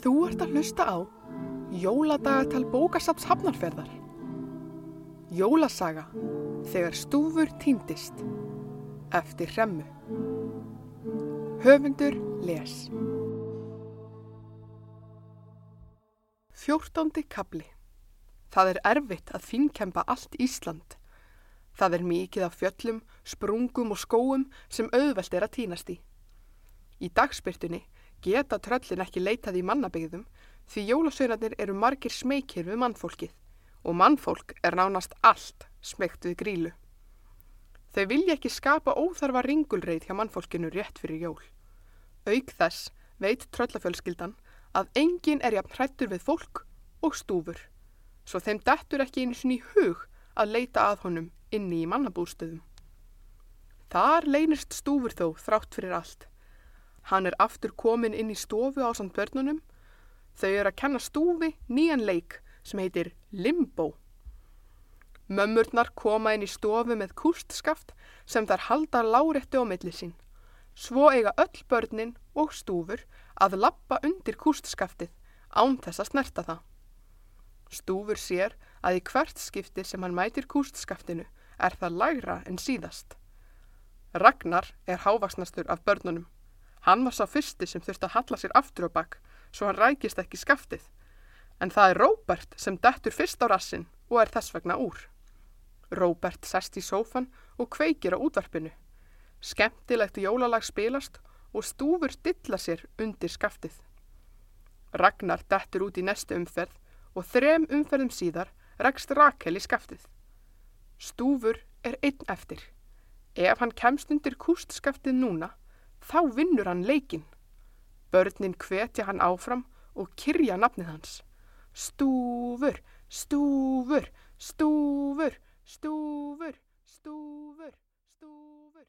Þú ert að hlusta á Jóladagatal bókasaps hafnarferðar. Jólasaga þegar stúfur týndist eftir hremmu. Höfundur les. Fjórtóndi kabli. Það er erfitt að fínkempa allt Ísland. Það er mikið af fjöllum, sprungum og skóum sem auðvelt er að týnast í. Í dagspyrtunni geta tröllin ekki leitað í mannabegðum því jólasveinarnir eru margir smeykir við mannfólkið og mannfólk er nánast allt smeykt við grílu. Þau vilja ekki skapa óþarfa ringulreið hjá mannfólkinu rétt fyrir jól. Auk þess veit tröllafjölskyldan að engin er jafn hrættur við fólk og stúfur, svo þeim dettur ekki einu sinni í hug að leita að honum inni í mannabústöðum. Þar leynist stúfur þó þrátt fyrir allt. Hann er aftur komin inn í stofu á samt börnunum. Þau eru að kenna stúfi nýjan leik sem heitir Limbo. Mömmurnar koma inn í stofu með kústskaft sem þær halda láréttu á milli sín. Svo eiga öll börnin og stúfur að lappa undir kústskaftið án þess að snerta það. Stúfur sér að í hvert skipti sem hann mætir kústskaftinu er það lægra en síðast. Ragnar er hávaksnastur af börnunum. Hann var sá fyrsti sem þurfti að halla sér aftur á bakk svo hann rækist ekki skaftið. En það er Róbert sem dettur fyrst á rassin og er þess vegna úr. Róbert sest í sófan og kveikir á útvarpinu. Skemmtilegt jólalag spilast og stúfur dilla sér undir skaftið. Ragnar dettur út í næstu umferð og þrem umferðum síðar rekst Rakel í skaftið. Stúfur er einn eftir. Ef hann kemst undir kústskaftið núna, þá vinnur hann leikin. Börnin hvetja hann áfram og kyrja nafnið hans. Stúfur, stúfur, stúfur, stúfur, stúfur, stúfur.